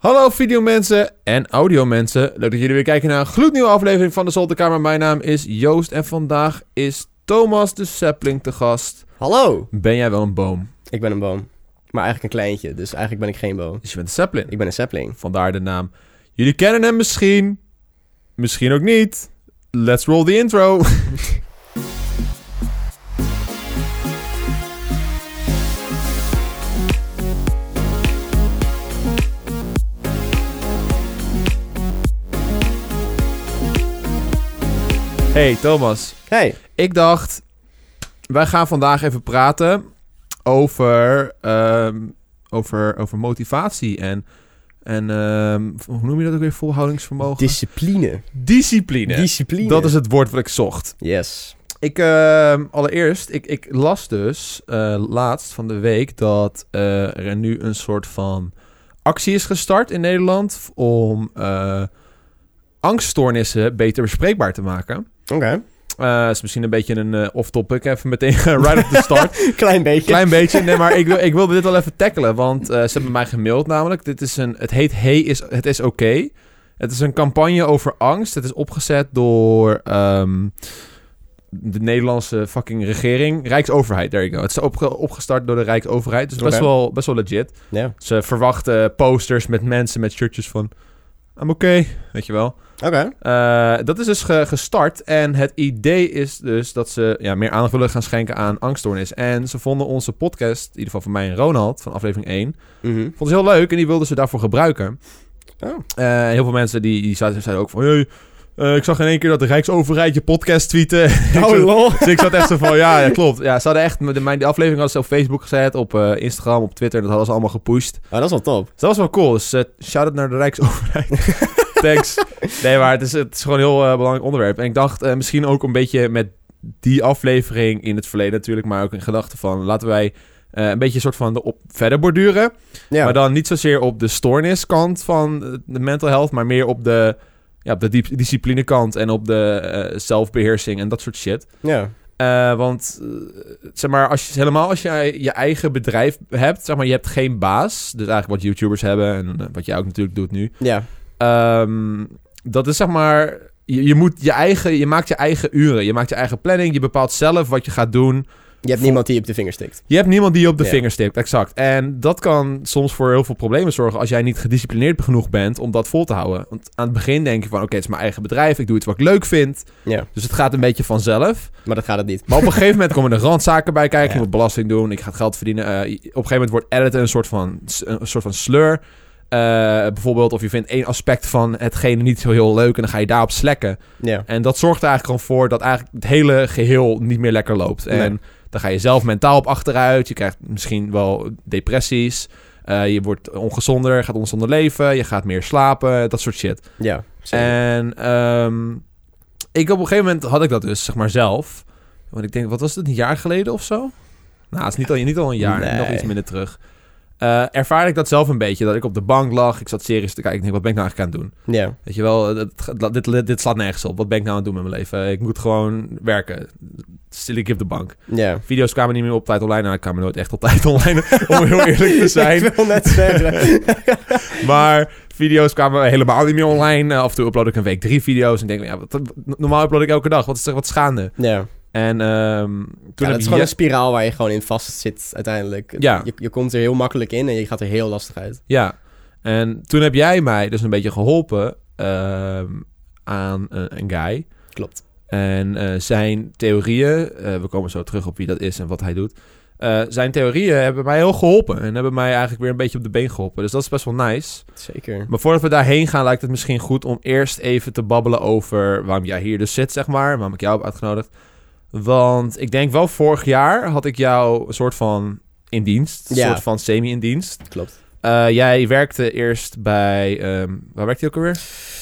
Hallo videomensen en audiomensen. Leuk dat jullie weer kijken naar een gloednieuwe aflevering van de Zolderkamer. Mijn naam is Joost en vandaag is Thomas de Sapling te gast. Hallo, Ben jij wel een boom? ik ben een boom. Maar eigenlijk een kleintje, dus eigenlijk ben ik geen boom. Dus je bent een sapling. Ik ben een sapling. Vandaar de naam. Jullie kennen hem misschien, misschien ook niet. Let's roll the intro. Hey Thomas, Hey, ik dacht, wij gaan vandaag even praten over, ehm, over, over motivatie en, en ehm, hoe noem je dat ook weer, volhoudingsvermogen? discipline. Discipline. Discipline. Dat is het woord wat ik zocht. Yes. Ik, ehm, allereerst, ik, ik las dus eh, laatst van de week dat eh, er nu een soort van actie is gestart in Nederland om eh, angststoornissen beter bespreekbaar te maken. Oké. Eh is misschien een beetje een eh, off-topic, even meteen right at the start. Klein beetje. Klein beetje, nee, maar ik, wil, ik wilde dit wel even tackelen, want eh, ze hebben mij gemaild namelijk. Dit is een, het heet Hey, is, het is oké. Het is een campagne over angst. Het is opgezet door ehm, de Nederlandse fucking regering. Rijksoverheid, there you go. Het is opge- opgestart door de Rijksoverheid, dus best, wel, best wel legit. Ja. Ze verwachten posters met mensen met shirtjes van... I'm oké, weet je wel. Oké. Eh, dat is dus ge- gestart. En het idee is dus dat ze ja, meer aandacht willen gaan schenken aan angststoornis. En ze vonden onze podcast, in ieder geval van mij en Ronald, van aflevering 1, Mhm. vonden ze heel leuk en die wilden ze daarvoor gebruiken. Oh. Eh, heel veel mensen die, die zeiden, zeiden ook van... Hey, eh, ik zag in één keer dat de Rijksoverheid je podcast tweeten. Ik Oh, lol. dus ik zat echt zo van, ja, ja klopt. Ja, ze hadden echt, de, mijn, die aflevering hadden ze op Facebook gezet, op eh, Instagram, op Twitter. Dat hadden ze allemaal gepusht. Oh, dat is wel top. Dus dat was wel cool. Dus uh, shout-out naar de Rijksoverheid. Thanks. Nee, maar het is, het is gewoon een heel eh, belangrijk onderwerp. En ik dacht eh, misschien ook een beetje met die aflevering in het verleden natuurlijk, maar ook in gedachten van laten wij eh, een beetje een soort van erop verder borduren. Ja. Maar dan niet zozeer op de stoorniskant van eh, de mental health, maar meer op de, ja, op de disciplinekant en op de eh, zelfbeheersing en dat soort shit. Ja. Eh, want eh, zeg maar, als je, helemaal als jij je eigen bedrijf hebt, zeg maar, je hebt geen baas. Dus eigenlijk wat YouTubers hebben en wat jij ook natuurlijk doet nu. Ja. Ehm, dat is zeg maar, je, je moet je eigen, je maakt je eigen uren, je maakt je eigen planning, je bepaalt zelf wat je gaat doen. Je hebt niemand die je op de vinger stikt. Je hebt niemand die je op de Ja. vinger stikt, exact. En dat kan soms voor heel veel problemen zorgen als jij niet gedisciplineerd genoeg bent om dat vol te houden. Want aan het begin denk je van, oké, het is mijn eigen bedrijf, ik doe iets wat ik leuk vind. Ja. Dus het gaat een beetje vanzelf. Maar dat gaat het niet. Maar op een gegeven moment komen er randzaken bij kijken. Ja. Je moet belasting doen. Ik ga geld verdienen. Eh, op een gegeven moment wordt editen een soort van, een soort van slur. Eh, bijvoorbeeld of je vindt één aspect van hetgene niet zo heel leuk... en dan ga je daarop slekken. Ja. En dat zorgt er eigenlijk gewoon voor dat eigenlijk het hele geheel niet meer lekker loopt. En Nee. Dan ga je zelf mentaal op achteruit. Je krijgt misschien wel depressies. Eh, je wordt ongezonder, gaat ongezonder leven. Je gaat meer slapen, dat soort shit. Ja. En ehm, ik op een gegeven moment had ik dat dus, zeg maar, zelf. Want ik denk, wat was het, een jaar geleden of zo? Nou, het is niet al, niet al een jaar, Nee. nog iets minder terug. Eh ervaarde ik dat zelf een beetje, dat ik op de bank lag. Ik zat series te kijken. Ik denk, wat ben ik nou eigenlijk aan het doen? Ja. Weet je wel, het- dit, dit, dit slaat nergens op. Wat ben ik nou aan het doen met mijn leven? Ik moet gewoon werken. Ik op de bank. Ja. Video's kwamen niet meer op tijd online. Nou, ik kwam nooit echt op tijd online, om heel eerlijk te zijn. Ik wil net zeggen. Maar video's kwamen helemaal niet meer online. Eh, af en toe upload ik een week drie video's. En denk ik, ja, wat, normaal upload ik elke dag. Wat is er wat schaande? ja. En ehm, toen Ja, dat is je- gewoon een spiraal waar je gewoon in vast zit uiteindelijk. Ja. Je, je komt er heel makkelijk in en je gaat er heel lastig uit. Ja, en toen heb jij mij dus een beetje geholpen ehm, aan een, een guy. Klopt. En eh, zijn theorieën, eh, we komen zo terug op wie dat is en wat hij doet. Eh, zijn theorieën hebben mij heel geholpen. En hebben mij eigenlijk weer een beetje op de been geholpen. Dus dat is best wel nice. Zeker. Maar voordat we daarheen gaan, lijkt het misschien goed om eerst even te babbelen over waarom jij hier dus zit, zeg maar. Waarom ik jou heb uitgenodigd. Want ik denk wel vorig jaar had ik jou een soort van in dienst. Een Ja. soort van semi in dienst. Klopt. Eh, jij werkte eerst bij... ehm, waar werkte je ook alweer?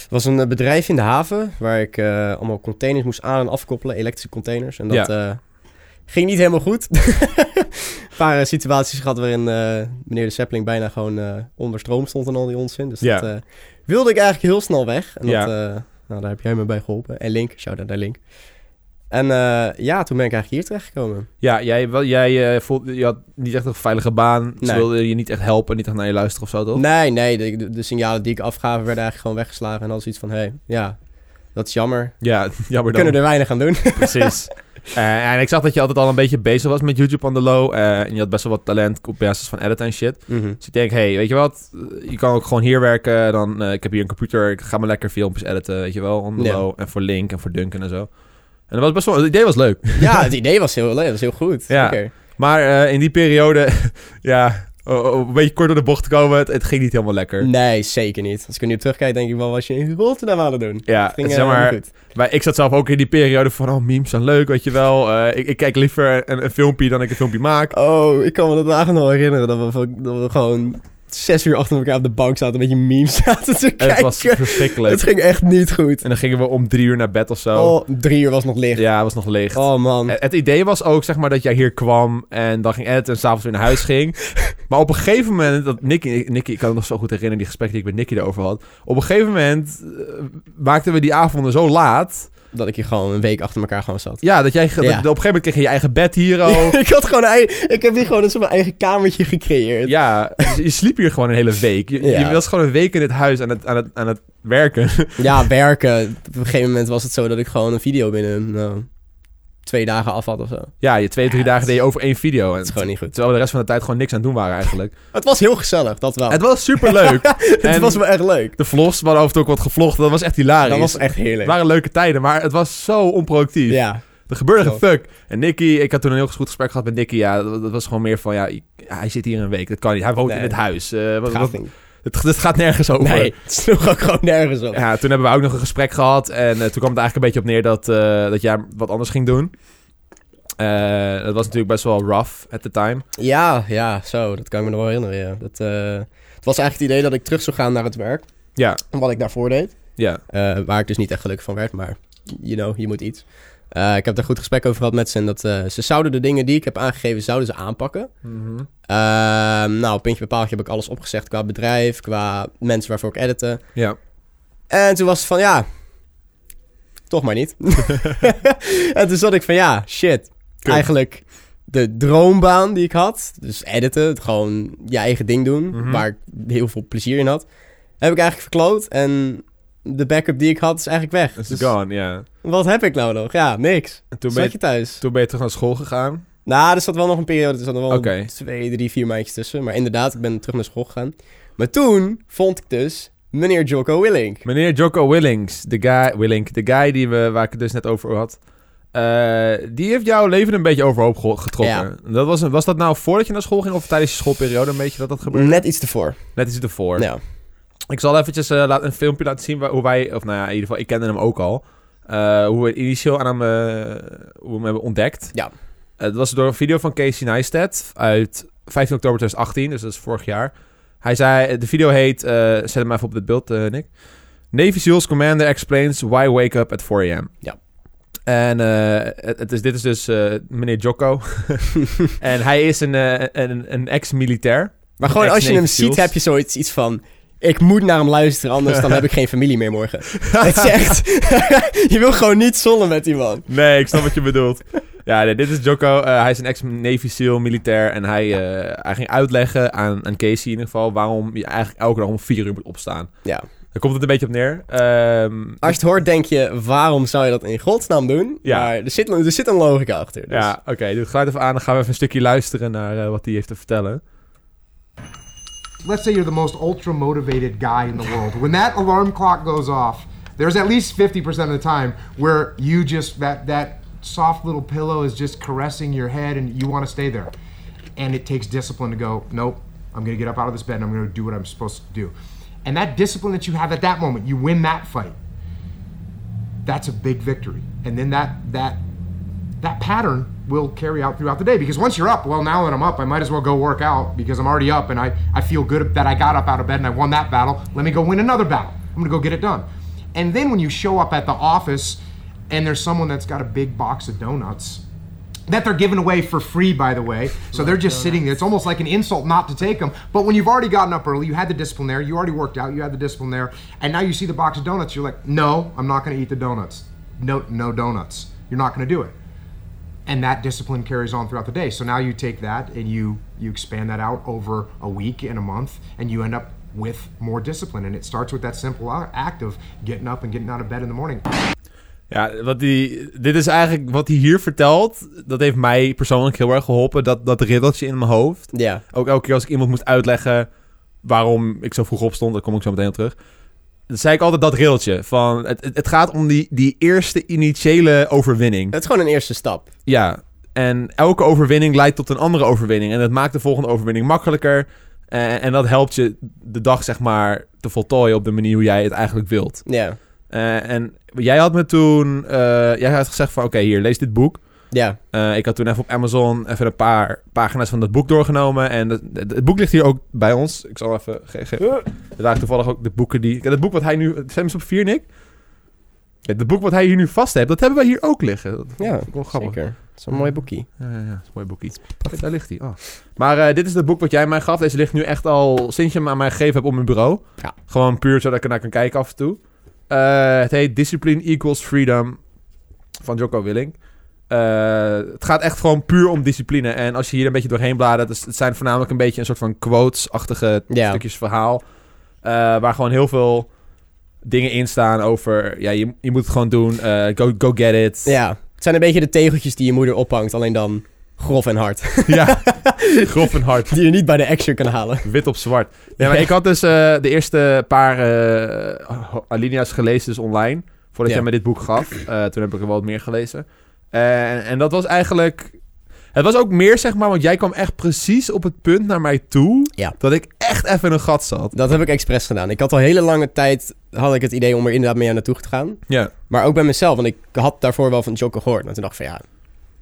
Het was een eh, bedrijf in de haven waar ik eh, allemaal containers moest aan- en afkoppelen, elektrische containers. En dat ging niet helemaal goed. een paar situaties gehad waarin meneer de Sapling bijna gewoon onder stroom stond en al die onzin. Dus Ja. dat wilde ik eigenlijk heel snel weg. En dat, nou, daar heb jij me bij geholpen. En Link, shout out naar Link. En eh, ja, toen ben ik eigenlijk hier terechtgekomen. Ja, jij, wel, jij eh, voelde, je had niet echt een veilige baan. Ze Nee. wilden je niet echt helpen, niet echt naar je luisteren of zo, toch? Nee, nee, de, signalen die ik afgaf werden eigenlijk gewoon weggeslagen. En dan zoiets van, hé, hey, ja, dat is jammer. Ja, jammer We dan. kunnen er weinig aan doen. Precies. Eh, en ik zag dat je altijd al een beetje bezig was met YouTube on the low. en je had best wel wat talent op basis van editen en shit. Mhm. Dus ik denk, hey, weet je wat? Je kan ook gewoon hier werken. Dan, ik heb hier een computer. Ik ga maar lekker filmpjes editen, weet je wel. On the low. En voor Link en voor Duncan en zo. En dat was best wel... Het idee was leuk. Ja, het idee was heel leuk, dat was heel goed. Ja. Zeker. Maar eh, in die periode... ja, een beetje kort door de bocht te komen. Het, het ging niet helemaal lekker. Nee, zeker niet. Als ik er nu op terugkijk, denk ik wel, was je in Rotterdam aan het doen. Ja, Het ging zeg eh, maar... helemaal goed. Maar ik zat zelf ook in die periode van... Oh, memes zijn leuk, weet je wel. Eh, ik, ik kijk liever een, een filmpje dan ik een filmpje maak. Oh, ik kan me dat dagen nog herinneren, dat we, dat we gewoon zes uur achter elkaar op de bank zaten, een beetje memes zaten te En kijken. het was verschrikkelijk. Het ging echt niet goed. En dan gingen we om drie uur naar bed of zo. Oh, drie uur was nog licht. Ja, het was nog licht. Oh man. Het idee was ook, zeg maar, dat jij hier kwam en dan ging editen en s'avonds weer naar huis ging. maar op een gegeven moment, dat Nicky, Nicky, ik kan het nog zo goed herinneren, die gesprek die ik met Nicky erover had. Op een gegeven moment eh, maakten we die avonden zo laat. Dat ik hier gewoon een week achter elkaar gewoon zat. Ja, dat jij, dat- op een gegeven moment kreeg je je eigen bed hier al. ik had gewoon een ik heb hier gewoon een soort van eigen kamertje gecreëerd. ja, dus je sliep hier gewoon een hele week. Je, je was gewoon een week in het huis aan het, aan het, aan het werken. Ja, werken. Op een gegeven moment was het zo dat ik gewoon een video binnen nou, twee dagen af had of zo. ja, je twee, drie Ja, dagen het- deed je over één video. En Dat is gewoon niet goed. Terwijl we de rest van de tijd gewoon niks aan het doen waren eigenlijk. Het was heel gezellig, dat wel. Het was super leuk. Het was wel echt leuk. De vlogs, af en toe ook wat gevlogd. Dat was echt hilarisch. Dat was echt Het heerlijk. waren leuke tijden, maar het was zo onproductief. Ja. Er gebeurde geen Klopt. fuck. En Nicky, ik had toen een heel goed gesprek gehad met Nicky. Ja, dat, dat was gewoon meer van, ja, hij zit hier een week. Dat kan niet. Hij woont Nee. in het huis. Wat, Gaat wat- niet. Het, het gaat nergens over. Nee, het sloeg ook gewoon nergens op. Ja, toen hebben we ook nog een gesprek gehad. En eh, toen kwam het eigenlijk een beetje op neer dat, eh, dat jij wat anders ging doen. Eh, dat was natuurlijk best wel rough at the time. Ja, ja, zo. Dat kan ik me nog wel herinneren, ja. Dat, het was eigenlijk het idee dat ik terug zou gaan naar het werk. Ja, Wat ik daarvoor deed. ja. Waar ik dus niet echt gelukkig van werd, maar you know, je moet iets. Eh, ik heb daar goed gesprek over gehad met ze. En dat eh, ze zouden de dingen die ik heb aangegeven, zouden ze aanpakken. Mhm. Ehm, nou, op puntje bij paaltje heb ik alles opgezegd qua bedrijf, qua mensen waarvoor ik edite. Ja. En toen was het van, ja, toch maar niet. en toen zat ik van, ja, shit. Eigenlijk de droombaan die ik had, dus editen, gewoon je eigen ding doen, Mhm. waar ik heel veel plezier in had, heb ik eigenlijk verkloot. En de backup die ik had is eigenlijk weg. It's Dus gone, ja. wat heb ik nou nog? Ja, niks. En toen ben, zat je, je thuis. toen ben je terug naar school gegaan. Nou, er zat wel nog een periode, er zat nog wel Oké. twee, drie, vier maandjes tussen. Maar inderdaad, ik ben terug naar school gegaan. Maar toen vond ik dus meneer Jocko Willink. Meneer Jocko Willings, de guy, Willink, de guy die we, waar ik het dus net over had. eh, die heeft jouw leven een beetje overhoop ge- getrokken. Dat was, was dat nou voordat je naar school ging of tijdens je schoolperiode een beetje dat dat gebeurde? Net iets ervoor. Net iets ervoor. Ja. Ik zal eventjes eh, laat- een filmpje laten zien waar, hoe wij, of nou ja, in ieder geval, ik kende hem ook al. Eh, hoe we initieel aan hem, eh, hoe we hem hebben ontdekt. Ja. Het was door een video van Casey Neistat uit 15 oktober 2018, dus dat is vorig jaar. Hij zei, de video heet, zet hem even op dit beeld, Nick. Navy SEALs Commander explains why wake up at 4 a.m. Ja. En het, het is, dit is dus meneer Jocko. en hij is een, een, een ex-militair. Maar gewoon als je hem ziet, heb je zoiets iets van... Ik moet naar hem luisteren, anders dan heb ik geen familie meer morgen. Het is echt... je wil gewoon niet zonnen met die man. Nee, ik snap wat je bedoelt. Ja, nee, dit is Jocko. Eh, hij is een ex-Navy SEAL militair. En hij, eh, hij ging uitleggen aan, aan Casey in ieder geval... waarom je eigenlijk elke dag om vier uur moet opstaan. Ja. Daar komt het een beetje op neer. Ehm, Als je het hoort, denk je... Waarom zou je dat in godsnaam doen? Ja. Maar er zit, er zit een logica achter. Dus. Ja, oké. doe het geluid even aan. Dan gaan we even een stukje luisteren naar eh, wat hij heeft te vertellen. Let's say you're the most ultra motivated guy in the world. When that alarm clock goes off, there's at least 50% of the time where you just that that soft little pillow is just caressing your head and you want to stay there. And it takes discipline to go, nope, I'm going to get up out of this bed and I'm going to do what I'm supposed to do. And that discipline that you have at that moment, you win that fight. That's a big victory. And then that that that pattern will carry out throughout the day because once you're up, well, now that I'm up, I might as well go work out because I'm already up and I, I feel good that I got up out of bed and I won that battle. Let me go win another battle. I'm gonna go get it done. And then when you show up at the office and there's someone that's got a big box of donuts that they're giving away for free, by the way. So they're just sitting there. It's almost like an insult not to take them. But when you've already gotten up early, you had the discipline there, you already worked out, you had the discipline there, and now you see the box of donuts, you're like, no, I'm not going to eat the donuts. No, no donuts. you're not going to do it. And that discipline carries on throughout the day. So now you take that and you you expand that out over a week and a month, and you end up with more discipline. And it starts with that simple act of getting up and getting out of bed in the morning. Ja, wat die, dit is eigenlijk wat hij hier vertelt. Dat heeft mij persoonlijk heel erg geholpen. Dat, dat riddeltje in mijn hoofd. Ja, Ook elke keer als ik iemand moest uitleggen waarom ik zo vroeg opstond, daar kom ik zo meteen op terug. Dan zei ik altijd dat riddeltje. Van, het, het, het gaat om die, die eerste initiële overwinning. het is gewoon een eerste stap. Ja, en elke overwinning leidt tot een andere overwinning. En dat maakt de volgende overwinning makkelijker. En, en dat helpt je de dag, zeg maar, te voltooien op de manier hoe jij het eigenlijk wilt. Ja, Eh, en jij had me toen... eh, jij had gezegd van, oké, hier, lees dit boek. Ja, Eh, ik had toen even op Amazon even een paar pagina's van dat boek doorgenomen. En het, het, het boek ligt hier ook bij ons. Ik zal even... Ge, er waren toevallig ook de boeken die... Het boek wat hij nu... Zijn ze op vier, Nick? Het boek wat hij hier nu vast heeft, dat hebben wij hier ook liggen. Dat ja, wel grappig. zeker. Het is een mooi boekje. Ja, ja, ja. Is een mooi boekje. Kijk, Daar ligt hij. Oh. Maar eh, dit is het boek wat jij mij gaf. Deze ligt nu echt al sinds je hem aan mij gegeven hebt op mijn bureau. Ja. Gewoon puur zodat ik er naar kan kijken af en toe. Eh, het heet Discipline Equals Freedom van Jocko Willing. Eh, het gaat echt gewoon puur om discipline. En als je hier een beetje doorheen bladert... Het, het zijn voornamelijk een beetje een soort van quotes-achtige Ja. stukjes verhaal. eh, waar gewoon heel veel dingen in staan over... Ja, je, je moet het gewoon doen. eh, go, go get it. Ja, het zijn een beetje de tegeltjes die je moeder ophangt, alleen dan grof en hard. ja. Grof en hard. Die je niet bij de action kan halen. Wit op zwart. Nee, maar ik had dus de eerste paar alinea's gelezen dus online. Voordat Ja. jij me dit boek gaf. Toen heb ik er wel wat meer gelezen. En, en dat was eigenlijk... Het was ook meer, zeg maar, want jij kwam echt precies op het punt naar mij toe... Ja. dat ik echt even in een gat zat. Dat heb ik expres gedaan. Ik had al hele lange tijd had ik het idee om er inderdaad mee naartoe te gaan. Ja, Maar ook bij mezelf, want ik had daarvoor wel van Joker gehoord. En toen dacht ik van ja, dat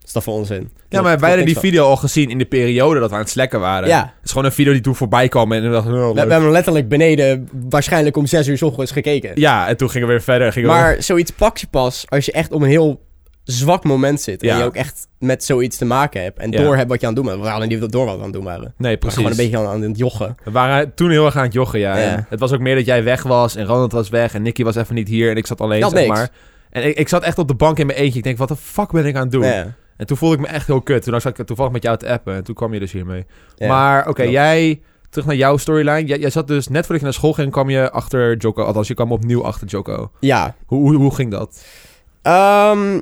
is toch voor onzin. ja maar wij hadden die video al gezien in de periode dat we aan het slekken waren. Ja. Het is gewoon een video die toen voorbij kwam en we dachten... Oh, We, hebben hem letterlijk beneden waarschijnlijk om zes uur 's ochtends gekeken. Ja, en toen gingen we weer verder. Gingen we- Maar zoiets pak je pas als je echt op een heel zwak moment zit. En Ja. je ook echt met zoiets te maken hebt. En Ja. door hebt wat je aan het doen bent. We hadden niet door wat we aan het doen waren. Nee, We waren precies. gewoon een beetje aan, aan het joggen. We waren toen heel erg aan het joggen, ja. Het was ook meer dat jij weg was en Ronald was weg en Nicky was even niet hier en ik zat alleen, zeg niks. maar. En ik, ik zat echt op de bank in mijn eentje. Ik denk, wat de fuck ben ik aan het doen? En toen voelde ik me echt heel kut. Toen zat ik toevallig met jou te appen en toen kwam je dus hiermee. Maar oké, jij, terug naar jouw storyline. Jij, jij zat dus net voordat je naar school ging, kwam je achter Joko. Althans, je kwam opnieuw achter Joko. Ja, Hoe, hoe, hoe ging dat? Ehm,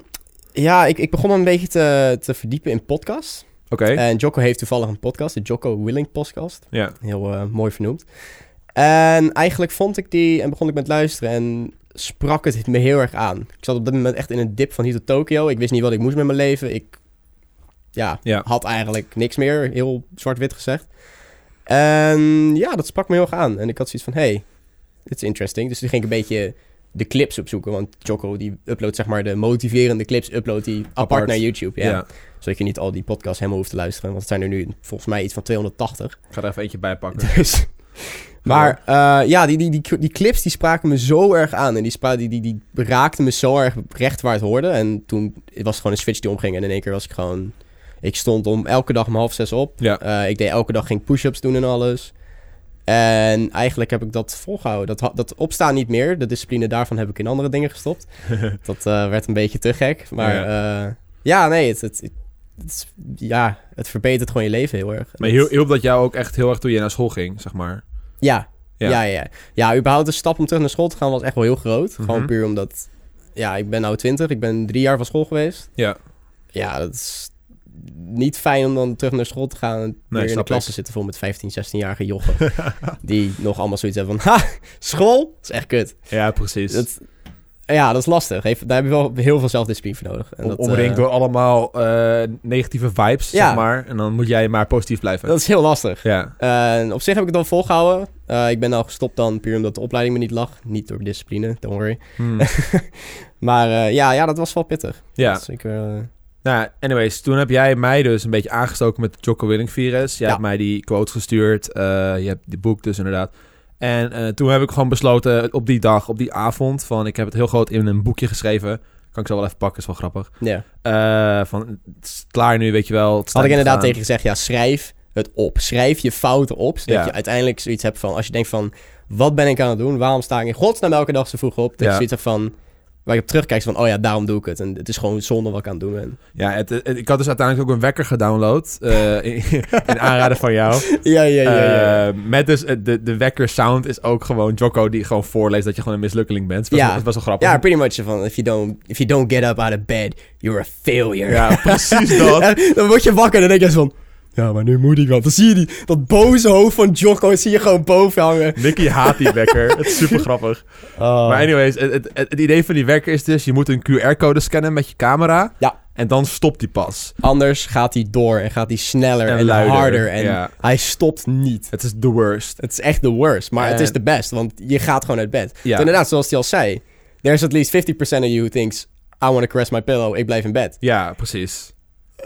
ja ik, ik begon me een beetje te, te verdiepen in podcasts. Oké, En Jocko heeft toevallig een podcast, de Jocko Willing podcast. ja. Heel eh, mooi vernoemd. En eigenlijk vond ik die en begon ik met luisteren en sprak het me heel erg aan. Ik zat op dat moment echt in een dip van hier tot Tokio. Ik wist niet wat ik moest met mijn leven. Ik ja, Ja. had eigenlijk niks meer, heel zwart-wit gezegd. En ja, dat sprak me heel erg aan. En ik had zoiets van, hey, dit is interesting. Dus toen ging ik een beetje de clips opzoeken. Want Jocko die uploadt zeg maar de motiverende clips, uploadt die apart, Apart. naar YouTube. Ja. Ja. Zodat je niet al die podcasts helemaal hoeft te luisteren. Want het zijn er nu volgens mij iets van 280. Ik ga er even eentje bij pakken. Dus. Maar eh, ja, die, die, die, die clips die spraken me zo erg aan. En die, spra- die, die, die raakten me zo erg recht waar het hoorde. En toen was het gewoon een switch die omging. En in één keer was ik gewoon... Ik stond om elke dag om half zes op. Ja. Eh, ik deed elke dag ging push-ups doen en alles. En eigenlijk heb ik dat volgehouden. Dat, dat opstaan niet meer. De discipline daarvan heb ik in andere dingen gestopt. dat eh, werd een beetje te gek. Maar ja, ja nee, het, het, het, het is- ja, het verbetert gewoon je leven heel erg. Maar hielp, hielp dat jou ook echt heel erg toen je naar school ging, zeg maar? ja. Ja. Ja. Ja, überhaupt de stap om terug naar school te gaan was echt wel heel groot. Mhm. Gewoon puur omdat... Ja, ik ben nou 20. Ik ben drie jaar van school geweest. Ja. Ja, dat is niet fijn om dan terug naar school te gaan... en weer in de klas te zitten vol met 15, 16-jarige jochen. die nog allemaal zoiets hebben van... Ha, school? Dat is echt kut. Ja, precies. Dat, ja, dat is lastig. Heeft, daar heb je wel heel veel zelfdiscipline voor nodig. En dat, omringd eh, door allemaal eh, negatieve vibes, Ja. zeg maar. En dan moet jij maar positief blijven. dat is heel lastig. Ja, En op zich heb ik het dan volgehouden. Eh, ik ben nou gestopt dan puur omdat de opleiding me niet lag. Niet door discipline, don't worry. Hmm. Maar ja, ja, dat was wel pittig. ja. Eh, Nou, anyways, toen heb jij mij dus een beetje aangestoken met het Jocko Willing virus. Jij Ja. hebt mij die quotes gestuurd. eh, je hebt die boek dus inderdaad. En eh, toen heb ik gewoon besloten op die dag, op die avond, van ik heb het heel groot in een boekje geschreven. Kan ik zo wel even pakken, is wel grappig. ja. Eh, van, het is klaar nu, weet je wel. Had ik inderdaad tegen gezegd, ja, schrijf het op. Schrijf je fouten op, zodat Ja. je uiteindelijk zoiets hebt van... Als je denkt van, wat ben ik aan het doen? Waarom sta ik in godsnaam elke dag zo vroeg op? Dat Ja. je zoiets hebt van, waar je op terugkijkt van, oh ja, daarom doe ik het. En het is gewoon zonde wat ik aan het doen ben. Ja, het, het- ik had dus uiteindelijk ook een wekker gedownload. eh, in, in aanraden van jou. Ja, ja, ja. ja. Eh, met dus eh, de, de wekker sound is ook gewoon Jocko die gewoon voorleest dat je gewoon een mislukkeling bent. Was, Ja. het was wel grappig. Ja, pretty much van, if you, don't, if you don't get up out of bed, you're a failure. Ja, precies dat. Dan word je wakker en dan denk je van... Ja, maar nu moet ik wel. Dan zie je die, dat boze hoofd van Jocko zie je gewoon boven hangen. Nicky haat die wekker. Het is super grappig. Oh. Maar anyways, het, het, het idee van die wekker is dus... je moet een QR-code scannen met je camera... Ja. en dan stopt die pas. Anders gaat hij door en gaat hij sneller en, En luider, harder. En ja. hij stopt niet. Het is the worst. Het is echt the worst. Maar het is de best, want je gaat gewoon uit bed. Ja. Inderdaad, zoals hij al zei... There's at least 50% of you who thinks... I want to caress my pillow, ik blijf in bed. Ja, precies.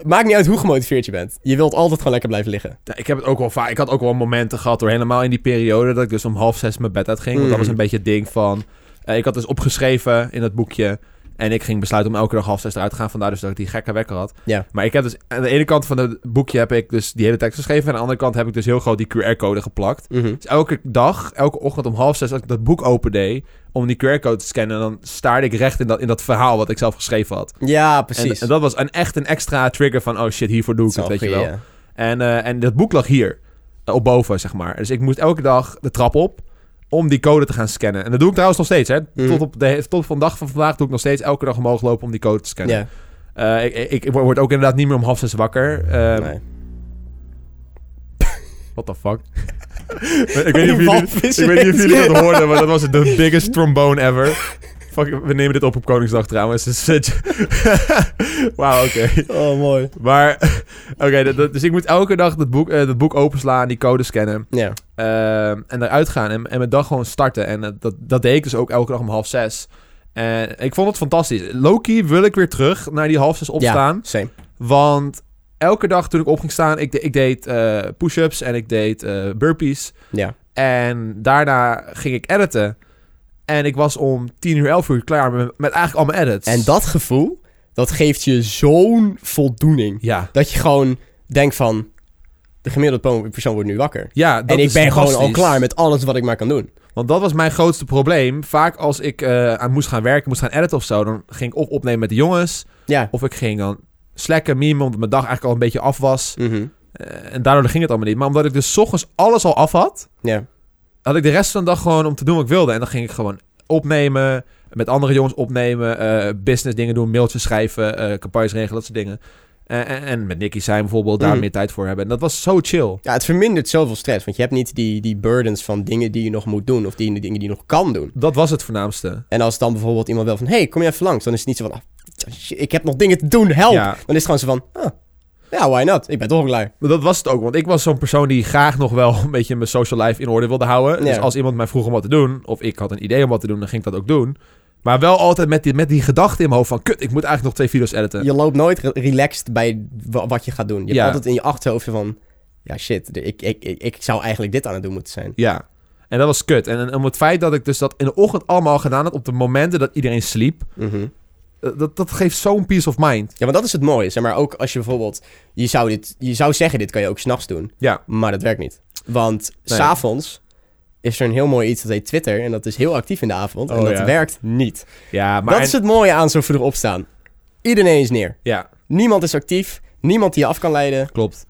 Maakt niet uit hoe gemotiveerd je bent. Je wilt altijd gewoon lekker blijven liggen. Ja, ik heb het ook wel vaak... Ik had ook wel momenten gehad door helemaal in die periode... dat ik dus om half zes mijn bed uitging. Want dat Mm. was een beetje het ding van... eh, ik had dus opgeschreven in het boekje... En ik ging besluiten om elke dag half zes eruit te gaan. Vandaar dus dat ik die gekke wekker had. Ja. Maar ik heb dus... Aan de ene kant van het boekje heb ik dus die hele tekst geschreven. En aan de andere kant heb ik dus heel groot die QR-code geplakt. Mhm. Dus elke dag, elke ochtend om half zes... als ik dat boek opende om die QR-code te scannen... dan staarde ik recht in dat, in dat verhaal wat ik zelf geschreven had. Ja, En, precies. en dat was een, echt een extra trigger van... oh shit, hiervoor doe ik het, weet je wel. Ja. En, eh, en dat boek lag hier, eh, op boven, zeg maar. Dus ik moest elke dag de trap op om die code te gaan scannen. En dat doe ik trouwens nog steeds, hè. Mhm. Tot op de tot vandaag van vandaag doe ik nog steeds elke dag omhoog lopen om die code te scannen. Eh, ik, ik, ik word ook inderdaad niet meer om half zes wakker. Eh, Nee. What the fuck? ik, weet niet of jullie, ik weet niet of jullie dat hoorden, maar dat was de biggest trombone ever. Fuck, we nemen dit op op Koningsdag trouwens. Dus, Wauw, oké. Oh, mooi. Maar, oké, dus ik moet elke dag dat boek, eh, dat boek openslaan, die code scannen. Ja. Ehm, en eruit gaan en, en mijn dag gewoon starten. En dat, dat deed ik dus ook elke dag om half zes. En ik vond het fantastisch. Loki wil ik weer terug naar die half zes opstaan. Ja, same. Want elke dag toen ik op ging staan, ik, de- ik deed eh, push-ups en ik deed eh, burpees. Ja. En daarna ging ik editen. En ik was om 10 uur, 11 uur klaar met, met eigenlijk al mijn edits. En dat gevoel, dat geeft je zo'n voldoening. Ja, Dat je gewoon denkt van... De gemiddelde persoon wordt nu wakker. ja dat en ik ben gewoon al klaar met alles wat ik maar kan doen. Want dat was mijn grootste probleem. Vaak als ik eh, aan moest gaan werken, moest gaan editen of zo, dan ging ik of opnemen met de jongens, Ja. of ik ging dan slacken, memen, omdat mijn dag eigenlijk al een beetje af was. Mhm. Eh, en daardoor ging het allemaal niet. Maar omdat ik dus 's ochtends alles al af had, Ja. had ik de rest van de dag gewoon om te doen wat ik wilde. En dan ging ik gewoon opnemen, met andere jongens opnemen, eh, business dingen doen, mailtjes schrijven, eh, campagnes regelen, dat soort dingen. En, en met Nicky zijn bijvoorbeeld, daar Mhm. meer tijd voor hebben. En dat was zo chill. Ja, het vermindert zoveel stress. Want je hebt niet die, die burdens van dingen die je nog moet doen. Of die, die dingen die je nog kan doen. Dat was het voornaamste. En als dan bijvoorbeeld iemand wil van... hey, kom je even langs? Dan is het niet zo van... ah, ik heb nog dingen te doen, help! Ja. Dan is het gewoon zo van... ah, ja, why not? Ik ben toch klaar. Maar dat was het ook, want ik was zo'n persoon die graag nog wel een beetje mijn social life in orde wilde houden. Dus als iemand mij vroeg om wat te doen, of ik had een idee om wat te doen, dan ging ik dat ook doen. Maar wel altijd met die, met die gedachte in mijn hoofd van, kut, ik moet eigenlijk nog twee video's editen. Je loopt nooit re- relaxed bij wa- wat je gaat doen. Je hebt Ja. altijd in je achterhoofd van... Ja, shit, ik, ik, ik, ik zou eigenlijk dit aan het doen moeten zijn. Ja. En dat was kut. En, en om het feit dat ik dus dat in de ochtend allemaal gedaan had, op de momenten dat iedereen sliep, Mhm. Dat, dat geeft zo'n peace of mind. Ja, maar dat is het mooie. Zeg maar ook als je bijvoorbeeld... Je zou, dit, je zou zeggen, dit kan je ook s'nachts doen. Ja. Maar dat werkt niet. Want s s'avonds is er een heel mooi iets dat heet Twitter. En dat is heel actief in de avond. en Oh, dat ja. werkt niet. Ja, maar... dat is het mooie aan zo vroeg opstaan. Iedereen is neer. Ja, Niemand is actief. Niemand die je af kan leiden. klopt.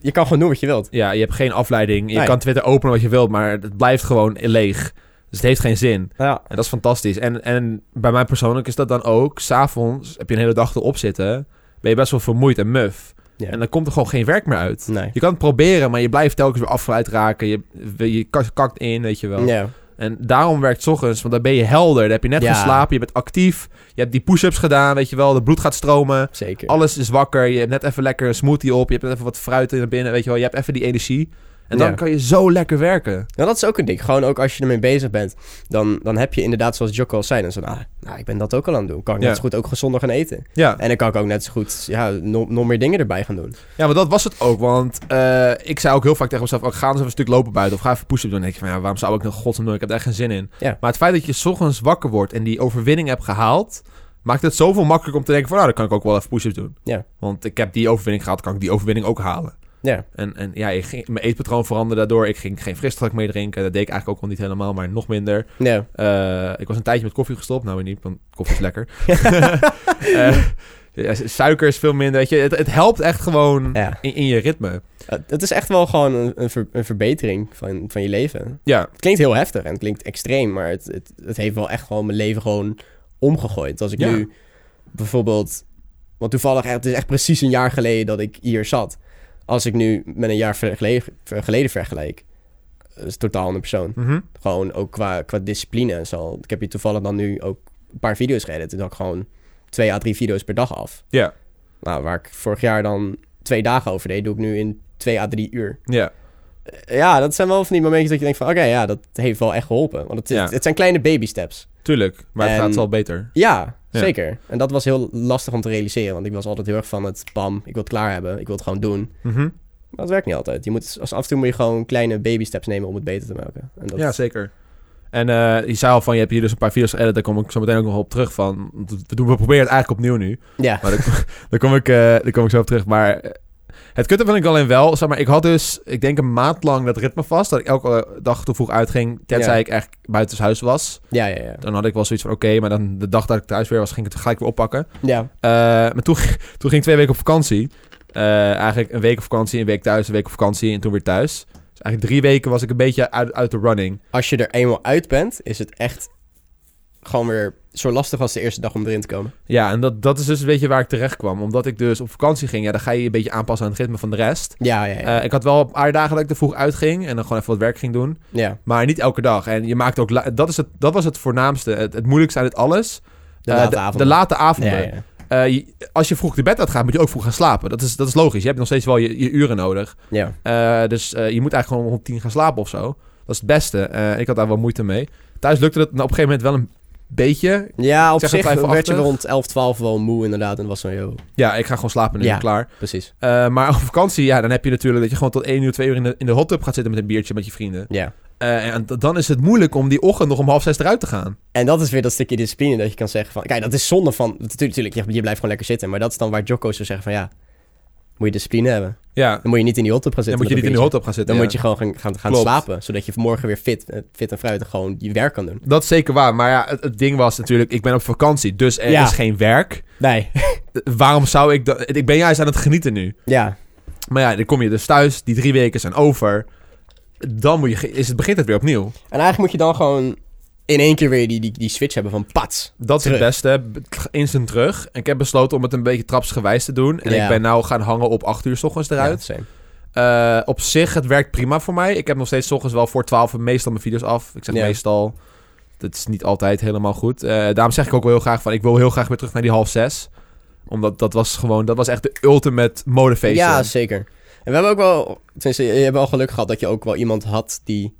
Je kan gewoon doen wat je wilt. Ja, je hebt geen afleiding. Je Nee. kan Twitter openen wat je wilt, maar het blijft gewoon leeg. Dus het heeft geen zin. Ja. En dat is fantastisch. En, en bij mij persoonlijk is dat dan ook... S'avonds heb je een hele dag erop zitten... ben je best wel vermoeid en muf. Ja. En dan komt er gewoon geen werk meer uit. Nee. Je kan het proberen, maar je blijft telkens weer afgeleid raken. Je, je kakt- in, weet je wel. Ja. En daarom werkt 's ochtends, want dan ben je helder. Dan heb je net Ja. geslapen, je bent actief. Je hebt die push-ups gedaan, weet je wel. De bloed gaat stromen. Zeker. Alles is wakker. Je hebt net even lekker een smoothie op. Je hebt net even wat fruit in binnen, weet je wel. Je hebt even die energie. En dan Ja. kan je zo lekker werken. Nou, dat is ook een ding. Gewoon ook als je ermee bezig bent, dan, dan heb je inderdaad, zoals Jocko al zei, dan zo, ah, nou, ik ben dat ook al aan het doen. Kan ik Ja. net zo goed ook gezonder gaan eten. Ja, En dan kan ik ook net zo goed, ja, nog, nog meer dingen erbij gaan doen. ja maar dat was het ook. Want eh, ik zei ook heel vaak tegen mezelf... Oh, ga eens even een stuk lopen buiten. Of ga even push-up doen. Denk je van, ja, waarom zou ik nog godsnaam doen? Ik heb er echt geen zin in. Ja. Maar het feit dat je 's ochtends wakker wordt... en die overwinning hebt gehaald... maakt het zoveel makkelijker om te denken van... nou, dan kan ik ook wel even push-ups doen. Ja. Want ik heb die overwinning gehad, kan ik die overwinning ook halen. Ja. En, en ja, ik ging, mijn eetpatroon veranderde daardoor. Ik ging geen frisdrank meer drinken. Dat deed ik eigenlijk ook al niet helemaal, maar nog minder. Ja. Eh, ik was een tijdje met koffie gestopt. Nou niet, want koffie is lekker. Eh, ja, suiker is veel minder. Weet je. Het, het helpt echt gewoon Ja. in, in je ritme. Het- Het is echt wel gewoon een, een, ver- een verbetering van, van je leven. Ja, Het klinkt heel heftig en het klinkt extreem, maar het, het, het heeft wel echt gewoon mijn leven gewoon omgegooid. Als ik Ja. nu bijvoorbeeld, want toevallig, het is echt precies een jaar geleden dat ik hier zat. Als ik nu met een jaar geleden, ver- geleden vergelijk, dat is totaal een persoon. Mhm. Gewoon ook qua, qua discipline en zo. Ik heb hier toevallig dan nu ook een paar video's geëdit. Toen had ik gewoon twee à drie video's per dag af. ja, Nou, waar ik vorig jaar dan twee dagen over deed, doe ik nu in twee à drie uur. ja. Ja, dat zijn wel van die momentjes dat je denkt van... oké, ja, dat heeft wel echt geholpen. Want het, Ja. het zijn kleine baby steps. Tuurlijk. Maar het En- gaat wel beter. Ja, Ja. zeker. En dat was heel lastig om te realiseren. Want ik was altijd heel erg van het... bam, ik wil het klaar hebben. Ik wil het gewoon doen. Mhm. Maar dat werkt niet altijd. Je moet, als af en toe moet je gewoon kleine baby steps nemen om het beter te maken. En dat, Ja, zeker. En eh, je zei al van, je hebt hier dus een paar video's geëdit. Daar kom ik zo meteen ook nog op terug van. We, doen, we proberen het eigenlijk opnieuw nu. ja. Maar daar, daar, kom ik, eh, daar kom ik zo op terug. Maar eh, het kutte vind ik alleen wel. Zeg maar, ik had dus, ik denk een maand lang dat ritme vast. Dat ik elke dag te vroeg uitging. Tenzij Ja. ik echt buitenshuis was. ja, ja, ja. Dan had ik wel zoiets van, oké. maar dan de dag dat ik thuis weer was, ging ik het gelijk weer oppakken. Ja, Eh, maar toen, toen ging ik twee weken op vakantie. Eh, eigenlijk een week op vakantie, een week thuis, een week op vakantie en toen weer thuis. Dus eigenlijk drie weken was ik een beetje uit, uit de running. als je er eenmaal uit bent, is het echt gewoon weer zo lastig als de eerste dag om erin te komen. Ja, en dat, dat is dus een beetje waar ik terecht kwam. Omdat ik dus op vakantie ging, ja, dan ga je je een beetje aanpassen aan het ritme van de rest. Ja, ja, ja. Eh, ik had wel een paar dagen dat ik te vroeg uitging en dan gewoon even wat werk ging doen. ja. Maar niet elke dag. En je maakt ook... Dat, is het, dat was het voornaamste. Het, het moeilijkste aan dit alles. De Eh, late de, avonden. de late avonden. Ja, ja. Eh, je- als je vroeg de bed uitgaat, moet je ook vroeg gaan slapen. Dat is, dat is logisch. Je hebt nog steeds wel je, je uren nodig. ja. Dus je moet eigenlijk gewoon om tien gaan slapen of zo. Dat is het beste. Ik had daar wel moeite mee. Thuis lukte het nou, op een gegeven moment wel een beetje. Ja, op zich werd je rond 11, 12 wel moe inderdaad. En was zo, joh. Ja, ik ga gewoon slapen nu. Ja. Klaar. Precies. Eh, maar op vakantie, ja, dan heb je natuurlijk dat je gewoon tot 1 uur, 2 uur in de, in de hot tub gaat zitten met een biertje met je vrienden. Ja. Eh, en dan is het moeilijk om die ochtend nog om half zes eruit te gaan. En dat is weer dat stukje discipline dat je kan zeggen van... Kijk, dat is zonde van... Natuurlijk, natuurlijk je, je blijft gewoon lekker zitten. Maar dat is dan waar Jocko zou zeggen van ja... Moet je discipline hebben. Ja, Dan moet je niet in die hot tub gaan dan zitten. moet je niet in met hot tub gaan zitten. Dan ja. moet je gewoon gaan, gaan, gaan slapen. Zodat je morgen weer fit, eh, fit en fruitig gewoon je werk kan doen. Dat is zeker waar. Maar ja, het, het ding was natuurlijk, ik ben op vakantie, dus er Ja. is geen werk. Nee. Eh, Waarom zou ik dat... Ik ben juist aan het genieten nu. ja. Maar ja, dan kom je dus thuis, die drie weken zijn over. Dan moet je, is het, begint het weer opnieuw. En eigenlijk moet je dan gewoon in één keer weer die, die, die switch hebben van pats. Dat is het beste. Instant terug. En ik heb besloten om het een beetje trapsgewijs te doen. En Ja. ik ben nou gaan hangen op 8 uur s ochtends eruit. Ja. Eh, op zich, het werkt prima voor mij. Ik heb nog steeds 's ochtends wel voor 12 meestal mijn video's af. Ik zeg Ja. meestal. Dat is niet altijd helemaal goed. Eh, daarom zeg ik ook wel heel graag van... Ik wil heel graag weer terug naar die half zes. Omdat dat was gewoon... Dat was echt de ultimate motivation. Ja, zeker. En we hebben ook wel... Tenminste, je hebt wel geluk gehad dat je ook wel iemand had die,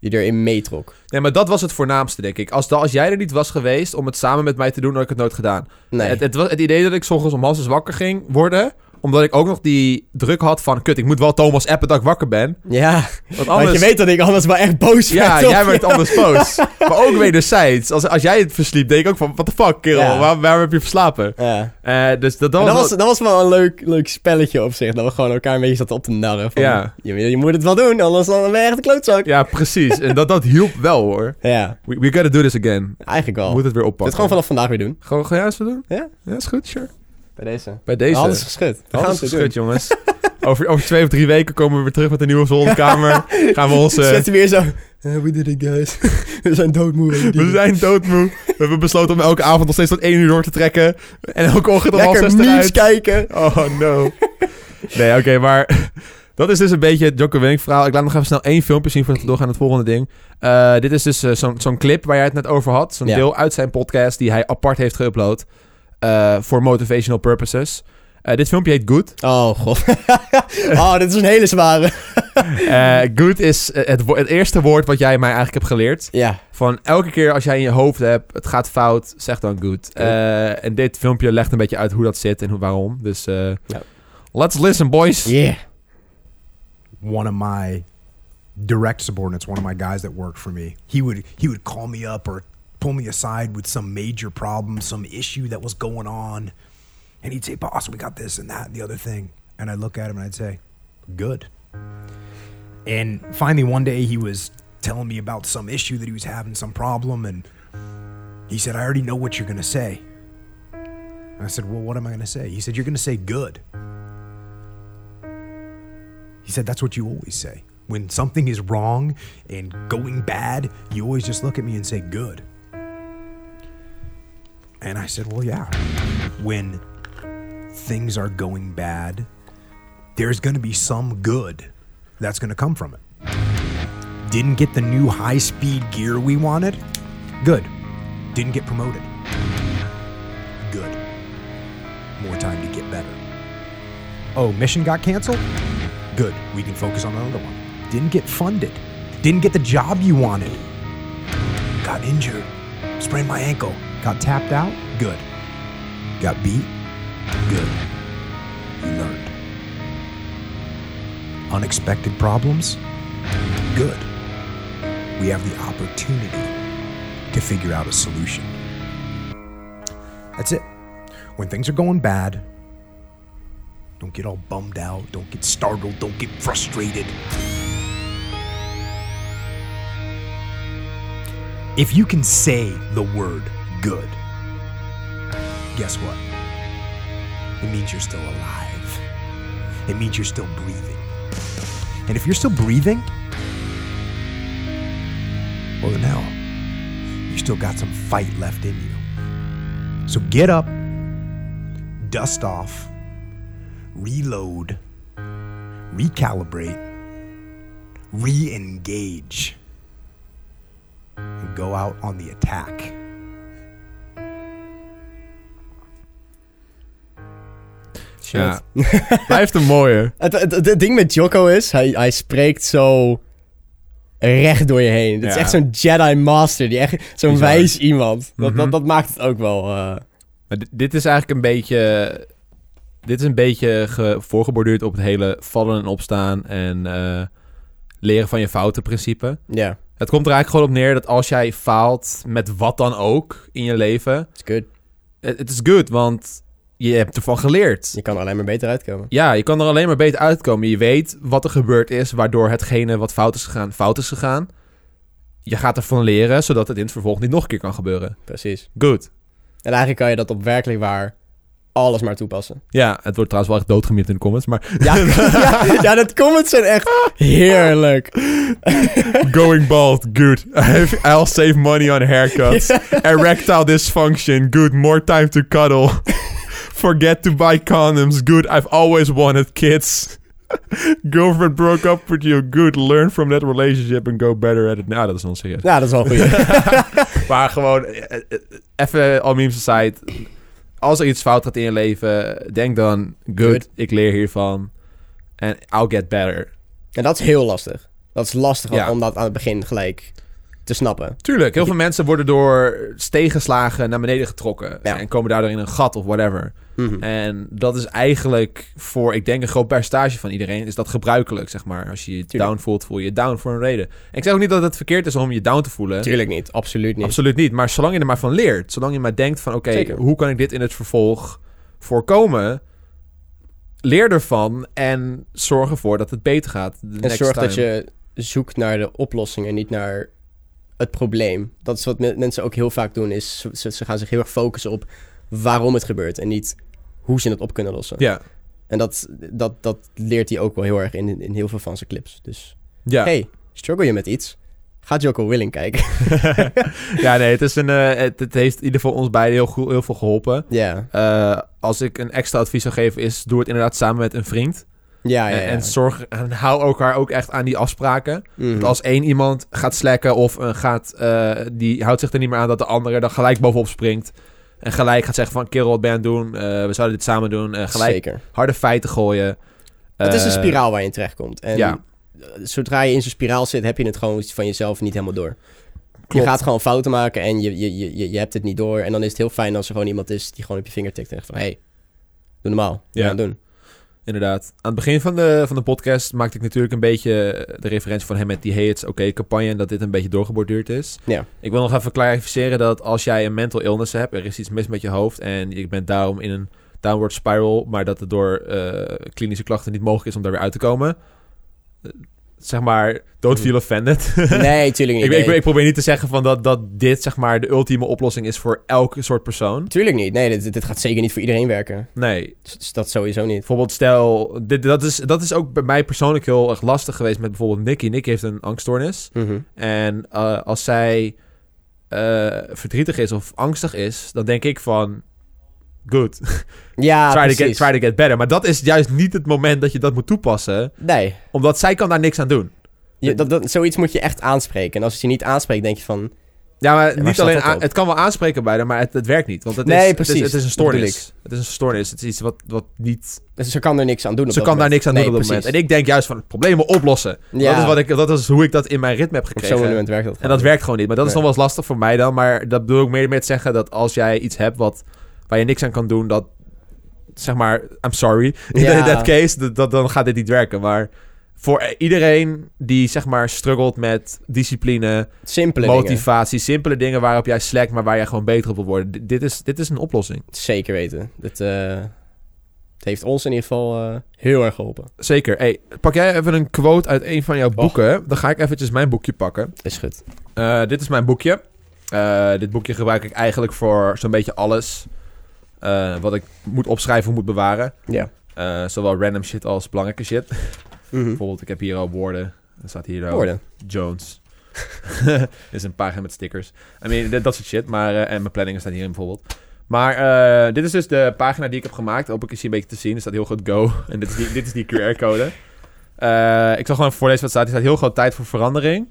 die erin meetrok. Nee, maar dat was het voornaamste, denk ik. Als, da- als jij er niet was geweest om het samen met mij te doen... had ik het nooit gedaan. Nee. Het, het, was het idee dat ik 's ochtends om half wakker ging worden... omdat ik ook nog die druk had van... Kut, ik moet wel Thomas appen dat ik wakker ben. ja, Want want anders... je weet dat ik anders wel echt boos Ja, werd op jij werd anders boos. maar ook wederzijds. Als, als jij het versliep, denk ik ook van... What the fuck, kerel? Ja. Waar, waarom heb je verslapen? Ja. Eh, dus dat, dat was... dat, was, wel- dat was wel een leuk, leuk spelletje op zich. Dat we gewoon elkaar een beetje zaten op te narren. Van, Ja. je, je moet het wel doen, anders dan ben je echt een klootzak. Ja, precies. En dat, dat hielp wel, hoor. Ja, We, we gotta do this again. eigenlijk We wel. moeten het weer oppakken. gewoon vanaf vandaag weer doen. Gewoon, ga jij eens wat doen? Ja? Ja, is goed, sure. Bij deze. Bij deze. Alles is geschud. Alles is goed, jongens. over, over twee of drie weken komen we weer terug met een nieuwe zolderkamer. Gaan we ons... eh, Zetten we weer zo... eh, we did it, guys. we zijn doodmoe. we zijn doodmoe. We hebben besloten om elke avond nog steeds tot één uur door te trekken. En elke ochtend om half zes nieuws kijken. Oh no. nee, oké, maar dat is dus een beetje het Jocko Willink verhaal. Ik laat nog even snel één filmpje zien voordat we doorgaan naar het volgende ding. Eh, dit is dus zo'n clip waar jij het net over had. Zo'n Ja. deel uit zijn podcast die hij apart heeft geüpload. Eh, voor motivational purposes. Eh, dit filmpje heet Good. Oh, god. oh, dit is een hele zware. Eh, good is eh, het, wo- het eerste woord wat jij mij eigenlijk hebt geleerd. Ja. Van elke keer als jij in je hoofd hebt, het gaat fout, zeg dan good. Eh, en dit filmpje legt een beetje uit hoe dat zit en hoe, waarom. Dus eh, Ja. let's listen, boys. Yeah. one of my direct subordinates, one of my guys that worked for me, he would he would call me up or pull me aside with some major problem, some issue that was going on, and he'd say, "Boss, we got this and that and the other thing," and I'd look at him and I'd say, good. And finally, one day he was telling me about some issue that he was having, some problem, and he said, I already know what you're going to say. And I said, Well, what am I going to say? He said, You're going to say good. He said, That's what you always say. When something is wrong and going bad, you always just look at me and say good. And I said, Well, yeah. When things are going bad, there's going to be some good that's going to come from it. Didn't get the new high speed gear we wanted? Good. Didn't get promoted? Good. More time to get better. Oh, mission got canceled? Good. We can focus on another one. Didn't get funded. Didn't get the job you wanted. Got injured. Sprained my ankle. Got tapped out? Good. Got beat? Good. You learned. Unexpected problems? Good. We have the opportunity to figure out a solution. That's it. When things are going bad, don't get all bummed out, don't get startled, don't get frustrated. If you can say the word good, guess what? It means you're still alive. It means you're still breathing. And if you're still breathing, well, then hell, you still got some fight left in you. So get up, dust off, reload, recalibrate, re engage, and go out on the attack. Ja. Blijft een mooie. Het, het, het- ding met Jocko is, hij, hij spreekt zo recht door je heen. Het is Ja. echt zo'n Jedi Master, die echt zo'n wijs iemand. Dat, Mhm. dat, dat maakt het ook wel... eh, Maar dit, is eigenlijk een beetje... Dit is een beetje ge, voorgeborduurd op het hele vallen en opstaan en eh, leren van je fouten principe. Ja, Het komt er eigenlijk gewoon op neer dat als jij faalt met wat dan ook in je leven, it's good. het is good, want je hebt ervan geleerd. Je kan er alleen maar beter uitkomen. Ja, je kan er alleen maar beter uitkomen. Je weet wat er gebeurd is, waardoor hetgene wat fout is gegaan, fout is gegaan. Je gaat ervan leren, zodat het in het vervolg niet nog een keer kan gebeuren. Precies. Good. En eigenlijk kan je dat op werkelijk waar alles maar toepassen. Ja, het wordt trouwens wel echt doodgemiet in de comments, maar Ja, ja, ja, dat comments zijn echt heerlijk. going bald, good. I'll save money on haircuts. Erectile dysfunction, good. More time to cuddle. Forget to buy condoms, good. I've always wanted kids. Girlfriend broke up with you, good. Learn from that relationship and go better at it. Nou, dat is onserieus. Ja, dat is wel goed. Maar gewoon, eh, eh, even al memes aside. Als er iets fout gaat in je leven, denk dan, good, Good. ik leer hiervan. En I'll get better. En dat is heel lastig. Dat is lastig Ja. om dat aan het begin gelijk te snappen. Tuurlijk, heel veel mensen worden door stegenslagen naar beneden getrokken. Ja. En komen daardoor in een gat of whatever. Mhm. En dat is eigenlijk voor, ik denk, een groot percentage van iedereen... is dat gebruikelijk, zeg maar. Als je je Tuurlijk. down voelt, voel je je down voor een reden. En ik zeg ook niet dat het verkeerd is om je down te voelen. Tuurlijk niet, absoluut niet. Absoluut niet. Maar zolang je er maar van leert. Zolang je maar denkt van... oké, hoe kan ik dit in het vervolg voorkomen? Leer ervan en zorg ervoor dat het beter gaat. En zorg dat je zoekt naar de oplossing en niet naar het probleem. Dat is wat me- mensen ook heel vaak doen, is ze, ze gaan zich heel erg focussen op waarom het gebeurt en niet hoe ze het op kunnen lossen. Ja, En dat, dat, dat leert hij ook wel heel erg in, in heel veel van zijn clips. Dus ja. hey, struggle je met iets? Ga Joko Willing kijken. ja, nee, het, is een, eh, het, het heeft in ieder geval ons beiden heel, goed, heel veel geholpen. Ja, Eh, als ik een extra advies zou geven, is doe het inderdaad samen met een vriend. Ja, ja. En, ja. en zorg en hou elkaar ook echt aan die afspraken. Mhm. Want als één iemand gaat slacken of eh, gaat, eh, die houdt zich er niet meer aan dat de andere dan gelijk bovenop springt. En gelijk gaat zeggen van, kerel, wat ben je aan het doen? Eh, we zouden dit samen doen. Gelijk Zeker. harde feiten gooien. het is een spiraal waar je in terechtkomt. En ja. zodra je in zo'n spiraal zit, heb je het gewoon van jezelf niet helemaal door. Klopt. Je gaat gewoon fouten maken en je, je, je, je- je hebt het niet door. En dan is het heel fijn als er gewoon iemand is die gewoon op je vinger tikt en zegt van... Hé, hey, doe normaal. Ja. doen. Inderdaad. Aan het begin van de, van de podcast maakte ik natuurlijk een beetje de referentie van hem met die Hey It's Oké campagne. En dat dit een beetje doorgeborduurd is. Ja. Ik wil nog even clarificeren dat als jij een mental illness hebt, er is iets mis met je hoofd en je bent daarom in een downward spiral, maar dat het door eh, klinische klachten niet mogelijk is om daar weer uit te komen. Zeg maar, don't feel offended. Nee, tuurlijk niet. ik, ik, nee. ik probeer niet te zeggen van dat, dat dit zeg maar de ultieme oplossing is voor elke soort persoon. Tuurlijk niet. Nee, dit, dit gaat zeker niet voor iedereen werken. Nee, Dus- dus dat sowieso niet. bijvoorbeeld stel, dit, dat, is, dat is ook bij mij persoonlijk heel erg lastig geweest met bijvoorbeeld Nicky. Nicky heeft een angststoornis. Mhm. En eh, als zij eh, verdrietig is of angstig is, dan denk ik van, good, Ja, try, to get, try to get better. Maar dat is juist niet het moment dat je dat moet toepassen, Nee, omdat zij kan daar niks aan doen. je, dat, dat, zoiets moet je echt aanspreken. En als het je niet aanspreekt, denk je van... Ja, maar niet alleen dat aan- het kan wel aanspreken bij haar, maar het, het werkt niet. Want het, Nee, is, het, precies. is, het is een Dat stoornis. Het is een stoornis. Het is iets wat, wat niet... Dus ze kan er niks aan doen op Ze dat kan daar niks aan doen op dat precies. moment. En ik denk juist van problemen oplossen. Ja, Dat, is wat ik, dat is hoe ik dat in mijn ritme heb op zo'n gekregen. moment werkt dat En dat werkt gewoon niet. Maar dat is nog wel eens lastig voor mij dan. Maar dat bedoel ik meer met zeggen dat als jij iets hebt wat, waar je niks aan kan doen, dat zeg maar, I'm sorry. In that case, dat, dat- dan gaat dit niet werken. Maar voor iedereen die zeg maar struggelt met discipline, Simpele dingen. motivatie, simpele dingen waarop jij slackt, maar waar jij gewoon beter op wil worden. Dit- Dit is, dit is een oplossing. Zeker weten. Het, eh, het heeft ons in ieder geval eh, heel erg geholpen. Zeker. Hey, pak jij even een quote uit een van jouw boeken. Dan ga ik eventjes mijn boekje pakken. Is goed. Eh, dit is mijn boekje. Dit boekje gebruik ik eigenlijk voor zo'n beetje alles. Eh, wat ik moet opschrijven, moet bewaren. Ja. Eh, zowel random shit als belangrijke shit. Mhm. Bijvoorbeeld, ik heb hier al woorden. Er staat hier ook Woorden. Jones. Dit is een pagina met stickers. I mean, dat, soort shit. Maar, eh, en mijn planningen staan hierin bijvoorbeeld. Maar eh, dit is dus de pagina die ik heb gemaakt. Hopelijk is hier een beetje te zien. Er staat heel goed go. En dit is die, dit is die QR-code. Eh, ik zal gewoon voorlezen wat staat. Er staat heel groot tijd voor verandering.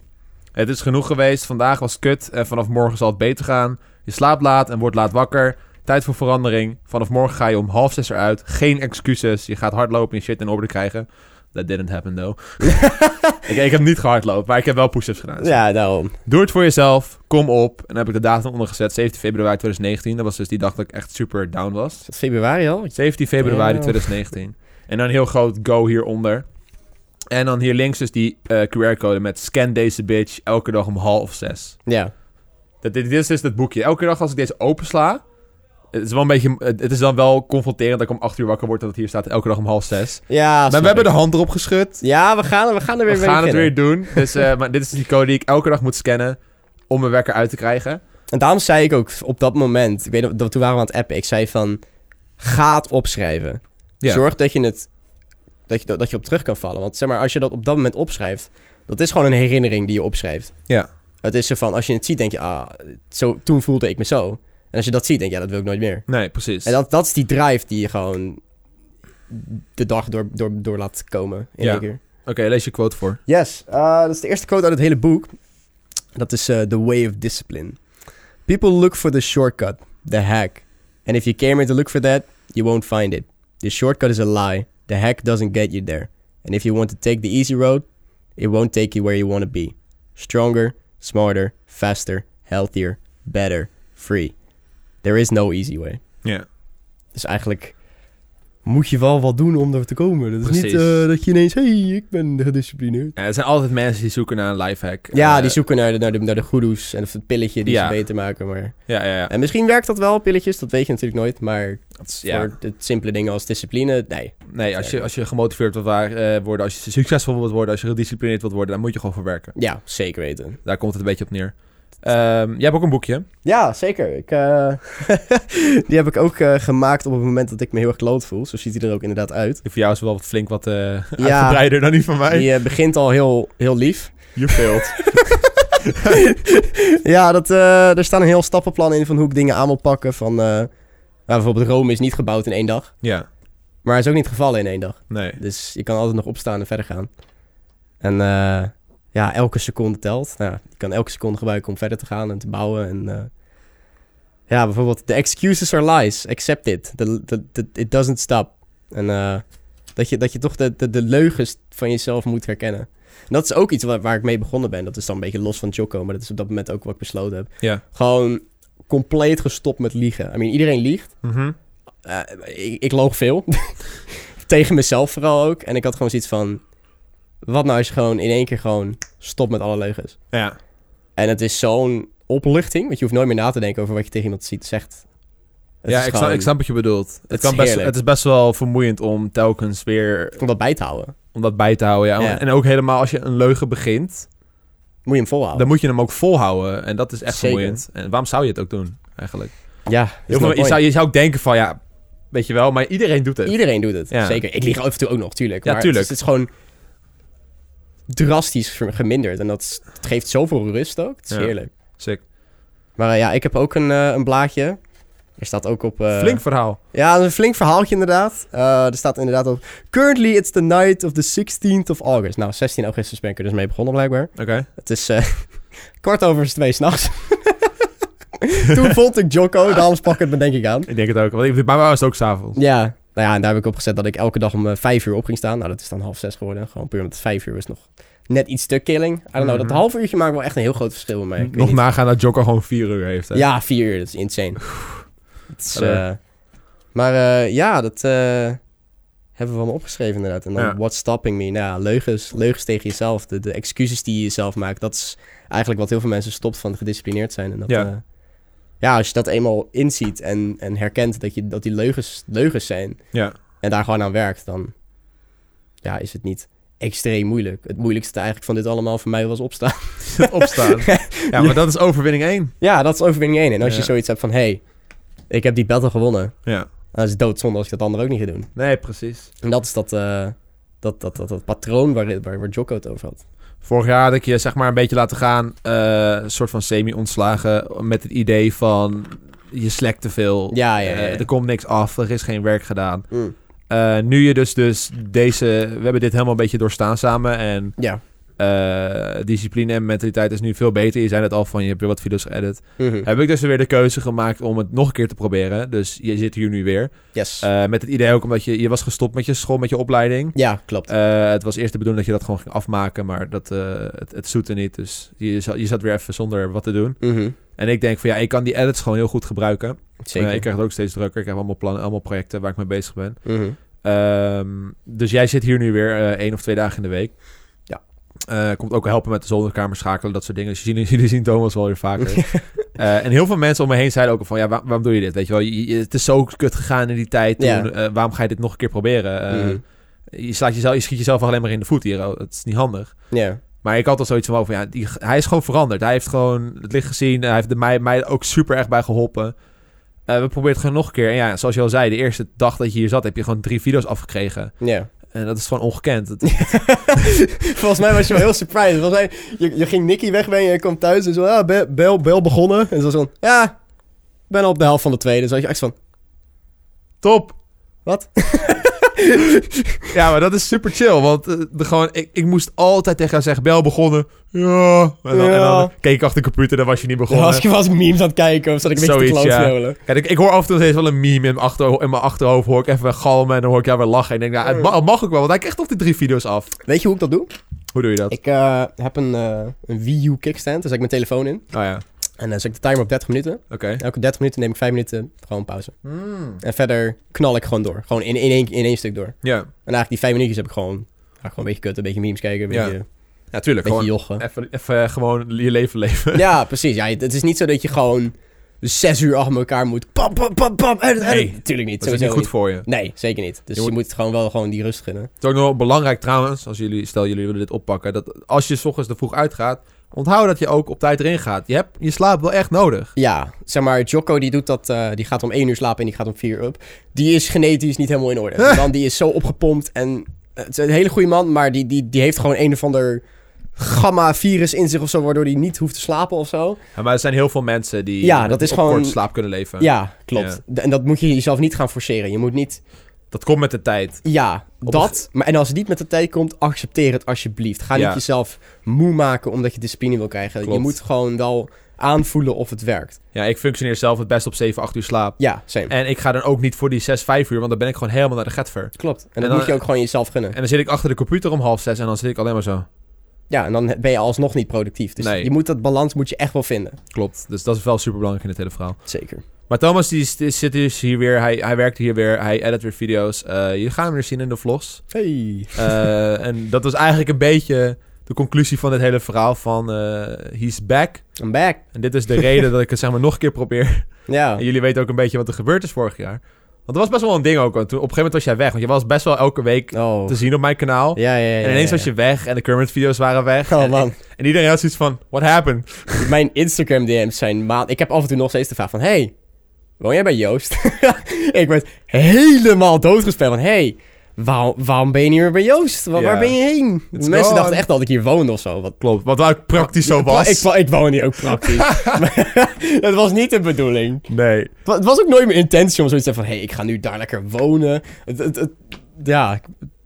Het is genoeg geweest. Vandaag was kut. En vanaf morgen zal het beter gaan. Je slaapt laat en wordt laat wakker. Tijd voor verandering. Vanaf morgen ga je om half zes eruit. Geen excuses. Je gaat hardlopen en shit in orde krijgen. That didn't happen though. ik, ik heb niet gehardlopen, maar ik heb wel push-ups gedaan. Ja, daarom. Doe het voor jezelf. Kom op. En dan heb ik de datum ondergezet. 17 februari 2019. Dat was dus die dag dat ik echt super down was. Is februari al? 17 februari Ja. 2019. En dan heel groot go hieronder. En dan hier links dus die eh, QR-code met scan deze bitch elke dag om half zes. Ja. Dat, dit, dit is dus het boekje. Elke dag als ik deze opensla... Het is wel een beetje... Het is dan wel confronterend dat ik om 8 uur wakker word... dat het hier staat elke dag om half zes. Ja, maar we hebben de hand erop geschud. Ja, we gaan, we gaan er weer We gaan het weer doen. Dus, eh, maar dit is die code die ik elke dag moet scannen... om mijn wekker uit te krijgen. En daarom zei ik ook op dat moment, ik weet nog, dat toen waren we aan het appen, ik zei van, ga het opschrijven. Ja. Zorg dat je het, dat je, dat je op terug kan vallen. Want zeg maar, als je dat op dat moment opschrijft, dat is gewoon een herinnering die je opschrijft. Ja. Het is zo van, als je het ziet, denk je, ah, zo, toen voelde ik me zo. En als je dat ziet, denk je, ja, dat wil ik nooit meer. Nee, precies. En dat, dat is die drive die je gewoon de dag door, door, door laat komen in Ja. één keer. Oké, lees je quote voor. Yes, uh, dat is de eerste quote uit het hele boek. Dat is uh, The Way of Discipline. People look for the shortcut, the hack. And if you came here to look for that, you won't find it. The shortcut is a lie. The hack doesn't get you there. And if you want to take the easy road, it won't take you where you want to be. Stronger, smarter, faster, healthier, better, free. There is no easy way. Ja. Dus eigenlijk moet je wel wat doen om er te komen. Dat is niet eh, dat je ineens, hey, ik ben gedisciplineerd. Ja, er zijn altijd mensen die zoeken naar een lifehack. Ja, Eh, die zoeken naar de, naar de, naar de goedoes en het pilletje die Ja. ze beter maken. Maar... Ja, ja, ja. En misschien werkt dat wel, pilletjes, dat weet je natuurlijk nooit. Maar ja. voor de simpele dingen als discipline, nee. Nee, als je, als je gemotiveerd wilt waar- eh, worden, als je succesvol wilt worden, als je gedisciplineerd wilt worden, dan moet je gewoon voor werken. Ja, zeker weten. Daar komt het een beetje op neer. Ehm, jij hebt ook een boekje. Ja, zeker. Ik, eh, die heb ik ook eh, gemaakt op het moment dat ik me heel erg kloot voel. Zo ziet hij er ook inderdaad uit. Die voor jou is wel wat flink wat eh uitgebreider dan die van mij. Die begint al heel, heel lief. You failed. ja, dat, eh, er staan een heel stappenplan in van hoe ik dingen aan wil pakken. Van, nou, bijvoorbeeld Rome is niet gebouwd in één dag. ja, Maar hij is ook niet gevallen in één dag. nee. Dus je kan altijd nog opstaan en verder gaan. En eh, ja, elke seconde telt. Nou, je kan elke seconde gebruiken om verder te gaan en te bouwen. En eh, ja, bijvoorbeeld, the excuses are lies. Accept it. The, the, the- it doesn't stop. En eh, dat, je, dat je toch de, de, de leugens van jezelf moet herkennen. En dat is ook iets waar, waar ik mee begonnen ben. Dat is dan een beetje los van Jocko, maar dat is op dat moment ook wat ik besloten heb. Ja. Gewoon compleet gestopt met liegen. I mean, iedereen liegt. Mhm. Eh, ik, ik loog veel. Tegen mezelf vooral ook. En ik had gewoon zoiets van... Wat nou als je gewoon in één keer gewoon stopt met alle leugens? Ja, En het is zo'n opluchting. Want je hoeft nooit meer na te denken over wat je tegen iemand ziet, zegt. Het ja, is ik snap, gewoon- ik snap wat je bedoelt. Het, is kan best, heerlijk. het is best wel vermoeiend om telkens weer Om dat bij te houden. om dat bij te houden. Ja. Ja. En ook helemaal als je een leugen begint, Moet je hem volhouden. dan moet je hem ook volhouden. En dat is echt Zeker. vermoeiend. En waarom zou je het ook doen, eigenlijk? ja, Heel je, zou, je zou ook denken van, ja, weet je wel, maar iedereen doet het. Iedereen doet het, Ja. zeker. Ik lieg af en toe ook nog, tuurlijk. Ja, maar tuurlijk. Het, is, het is gewoon drastisch geminderd. En dat, geeft zoveel rust ook. Het is Ja. heerlijk. Sick. Maar eh, ja, ik heb ook een, eh, een blaadje. Er staat ook op... eh, Flink verhaal. Ja, een flink verhaaltje inderdaad. Er staat inderdaad op... Currently it's the night of the 16th of August. Nou, 16 augustus ben ik er dus mee begonnen blijkbaar. Oké. Het is kwart over twee s'nachts. Toen vond ik Jocko, daarom sprak ik het me denk ik aan. Ik denk het ook. Want bij mij was het ook s'avonds. Ja, nou ja, en daar heb ik op gezet dat ik elke dag om eh, vijf uur op ging staan. Nou, dat is dan half zes geworden. Gewoon puur omdat vijf uur is nog net iets te killing. I don't know, dat Mhm. half uurtje maakt wel echt een heel groot verschil bij mij. Nog nagaan dat Jocko gewoon vier uur heeft. Hè? Ja, vier uur, dat is insane. Is, eh, maar eh, ja, dat hebben we allemaal opgeschreven inderdaad. En dan Ja. what's stopping me? Nou, ja, leugens, leugens tegen jezelf. De, de excuses die je jezelf maakt. Dat is eigenlijk wat heel veel mensen stopt van gedisciplineerd zijn. En dat, Ja. Ja. als je dat eenmaal inziet en, en herkent dat, je, dat die leugens, leugens zijn... Ja. en daar gewoon aan werkt, dan ja, is het niet extreem moeilijk. Het moeilijkste eigenlijk van dit allemaal voor mij was opstaan. Opstaan. ja, maar dat is overwinning 1. ja, dat is overwinning 1. En als Ja. je zoiets hebt van, hey, ik heb die battle gewonnen. Ja. Dan is het doodzonde als ik dat andere ook niet ga doen. Nee, precies. En dat is dat, eh, dat, dat, dat, dat patroon waar, waar, waar Jocko het over had. Vorig jaar had ik je zeg maar een beetje laten gaan. eh, een soort van semi-ontslagen. Met het idee van je slekt te veel. Ja, ja, ja, Eh, er komt niks af. Er is geen werk gedaan. Mm. Eh, nu je dus, dus deze... We hebben dit helemaal een beetje doorstaan samen. En Ja. Eh, discipline en mentaliteit is nu veel beter. Je zei het al van, je hebt weer wat video's geëdit. Mhm. Heb ik dus weer de keuze gemaakt om het nog een keer te proberen. Dus je zit hier nu weer. Yes. Eh, met het idee ook omdat je... Je was gestopt met je school, met je opleiding. ja, klopt. Eh, het was eerst de bedoeling dat je dat gewoon ging afmaken, maar dat, het, het zoette niet. Dus je, zat- je zat weer even zonder wat te doen. Mhm. En ik denk van ja, ik kan die edits gewoon heel goed gebruiken. Zeker. Ik krijg het ook steeds drukker. Ik heb allemaal plannen, allemaal projecten waar ik mee bezig ben. Mhm. Ehm, dus jij zit hier nu weer eh één of twee dagen in de week. Eh, komt ook helpen met de zolderkamer schakelen, dat soort dingen. Dus jullie, jullie zien Thomas wel weer vaker. Eh, en heel veel mensen om me heen zeiden ook van... ja, waar- waarom doe je dit? Weet je wel, je- het is zo kut gegaan in die tijd toen. Eh, waarom ga je dit nog een keer proberen? Mhm. je, slaat jezelf, je schiet jezelf alleen maar in de voet hier. oh. Dat is niet handig. Ja. Maar ik had al zoiets van, van ja, die, hij is gewoon veranderd. Hij heeft gewoon het licht gezien. Hij heeft er mij, mij ook super erg bij geholpen. Eh, we proberen het gewoon nog een keer. En ja, zoals je al zei, de eerste dag dat je hier zat... heb je gewoon drie video's afgekregen. Ja. En dat is gewoon ongekend. Volgens mij was je wel heel surprised. Volgens mij, je, je ging Nicky wegbrengen en je kwam thuis en zo, ja, bel, bel, bel begonnen. En zo zo, ja, ik ben al op de helft van de tweede. Dus had je echt van, Top! wat? Ja, maar dat is super chill. Want eh, de, gewoon, ik, ik moest altijd tegen jou zeggen... Bel begonnen. Ja. En dan, en Ja. dan keek ik achter de computer. Dan was je niet begonnen. was ik, was ik memes aan het kijken of zat ik een beetje te Zoiets. Kijk, ik, ik hoor af en toe steeds wel een meme in mijn, achterho- in mijn achterhoofd. Hoor ik even galmen en dan hoor ik jou weer lachen. En ik denk, nou, het, mag ook wel. Want hij krijgt toch die drie video's af. Weet je hoe ik dat doe? Hoe doe je dat? Ik eh, heb een, eh, een Wii U kickstand, dus ik mijn telefoon in. Oh ja, En dan zet ik de timer op 30 minuten. oké. Elke 30 minuten neem ik 5 minuten gewoon pauze. En verder knal ik gewoon door. Gewoon in, in, één, in één stuk door. Ja, En eigenlijk die 5 minuutjes heb ik gewoon, gewoon een beetje kutten, een beetje memes kijken, een Ja. beetje, ja tuurlijk. een beetje Gewoon jochen. even, even gewoon je leven leven. Ja, precies. Ja, het is niet zo dat je gewoon zes uur achter elkaar moet. Pam, pam, pam, pam. Nee, Natuurlijk niet. Dat is niet goed voor je. Nee, zeker niet. Dus Je je moet- moet, gewoon wel gewoon die rust gunnen. Het is ook nog wel belangrijk trouwens, als jullie, stel jullie willen dit oppakken, dat als je s ochtends er vroeg uitgaat, onthoud dat je ook op tijd erin gaat. Je hebt je slaap wel echt nodig. Ja, zeg maar, Jocko die doet dat, eh, die gaat om één uur slapen en die gaat om vier uur op. Die is genetisch niet helemaal in orde. Man die is zo opgepompt en eh, het is een hele goede man, maar die, die, die heeft gewoon een of ander gamma-virus in zich of zo, waardoor hij niet hoeft te slapen of zo. Ja, maar er zijn heel veel mensen die Ja, dat is op gewoon- korte slaap kunnen leven. Ja, klopt. En dat moet je jezelf niet gaan forceren. Je moet niet, Dat komt met de tijd. ja, Op dat. Maar en als het niet met de tijd komt, accepteer het alsjeblieft. Ga Ja. niet jezelf moe maken omdat je discipline wil krijgen. Klopt. Je moet gewoon wel aanvoelen of het werkt. Ja, ik functioneer zelf het best op 7, 8 uur slaap. Ja, same. En ik ga dan ook niet voor die 6, 5 uur, want dan ben ik gewoon helemaal naar de getver. Klopt. En, En dat dan- moet je ook gewoon jezelf gunnen. En dan zit ik achter de computer om half zes en dan zit ik alleen maar zo. Ja, en dan ben je alsnog niet productief. Dus Nee. je moet dat balans moet je echt wel vinden. Klopt. Dus dat is wel super belangrijk in het hele verhaal. Zeker. Maar Thomas die, zit dus hier weer. Hij, hij werkt hier weer. Hij edit weer video's. Eh je gaat hem weer zien in de vlogs. Hey. Eh, en dat was eigenlijk een beetje de conclusie van dit hele verhaal van... eh he's back. I'm back. En dit is de reden dat ik het zeg maar nog een keer probeer. Ja. En jullie weten ook een beetje wat er gebeurd is vorig jaar. Want dat was best wel een ding ook. Want toen, op een gegeven moment was jij weg. Want je was best wel elke week Oh. te zien op mijn kanaal. Ja, ja, ja. en ineens was je weg en de Kermit-video's waren weg. Oh en, man. en iedereen had zoiets van, what happened? Mijn Instagram DM's zijn maand. Ik heb af en toe nog steeds de vraag van: Hey, woon jij bij Joost? ik werd helemaal doodgespeld van: Hey, waarom, waarom ben je niet meer bij Joost? Waar, ben je heen? It's Mensen gone. dachten echt dat ik hier woonde of zo. Wat Klopt, wat ook praktisch zo was. Ik, ik, ik woon hier ook praktisch. dat was niet de bedoeling. Nee. Het wa- Het was ook nooit mijn intentie om zoiets te zeggen van... Hé, hey, ik ga nu daar lekker wonen. Het, het, het- ja,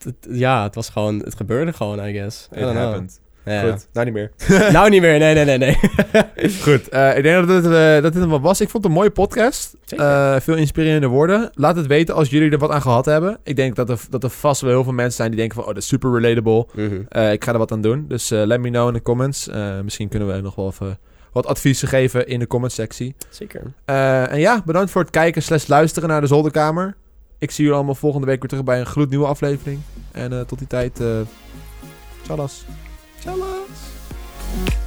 het, ja, het was gewoon... Het gebeurde gewoon, I guess. It happened. Ja. Goed, nou niet meer. nou niet meer, nee, nee, nee, nee. Goed, eh, ik denk dat dit, eh, dat dit hem wat was. Ik vond het een mooie podcast. Zeker. Eh, veel inspirerende woorden. Laat het weten als jullie er wat aan gehad hebben. Ik denk dat er, dat er vast wel heel veel mensen zijn die denken van... Oh, dat is super relatable. Mhm. Eh, ik ga er wat aan doen. Dus eh, let me know in de comments. Eh, misschien kunnen we nog wel even wat adviezen geven in de comment sectie. Zeker. Eh, en ja, bedankt voor het kijken slash luisteren naar de Zolderkamer. Ik zie jullie allemaal volgende week weer terug bij een gloednieuwe aflevering. En eh, tot die tijd, eh tjallas. Tjallas.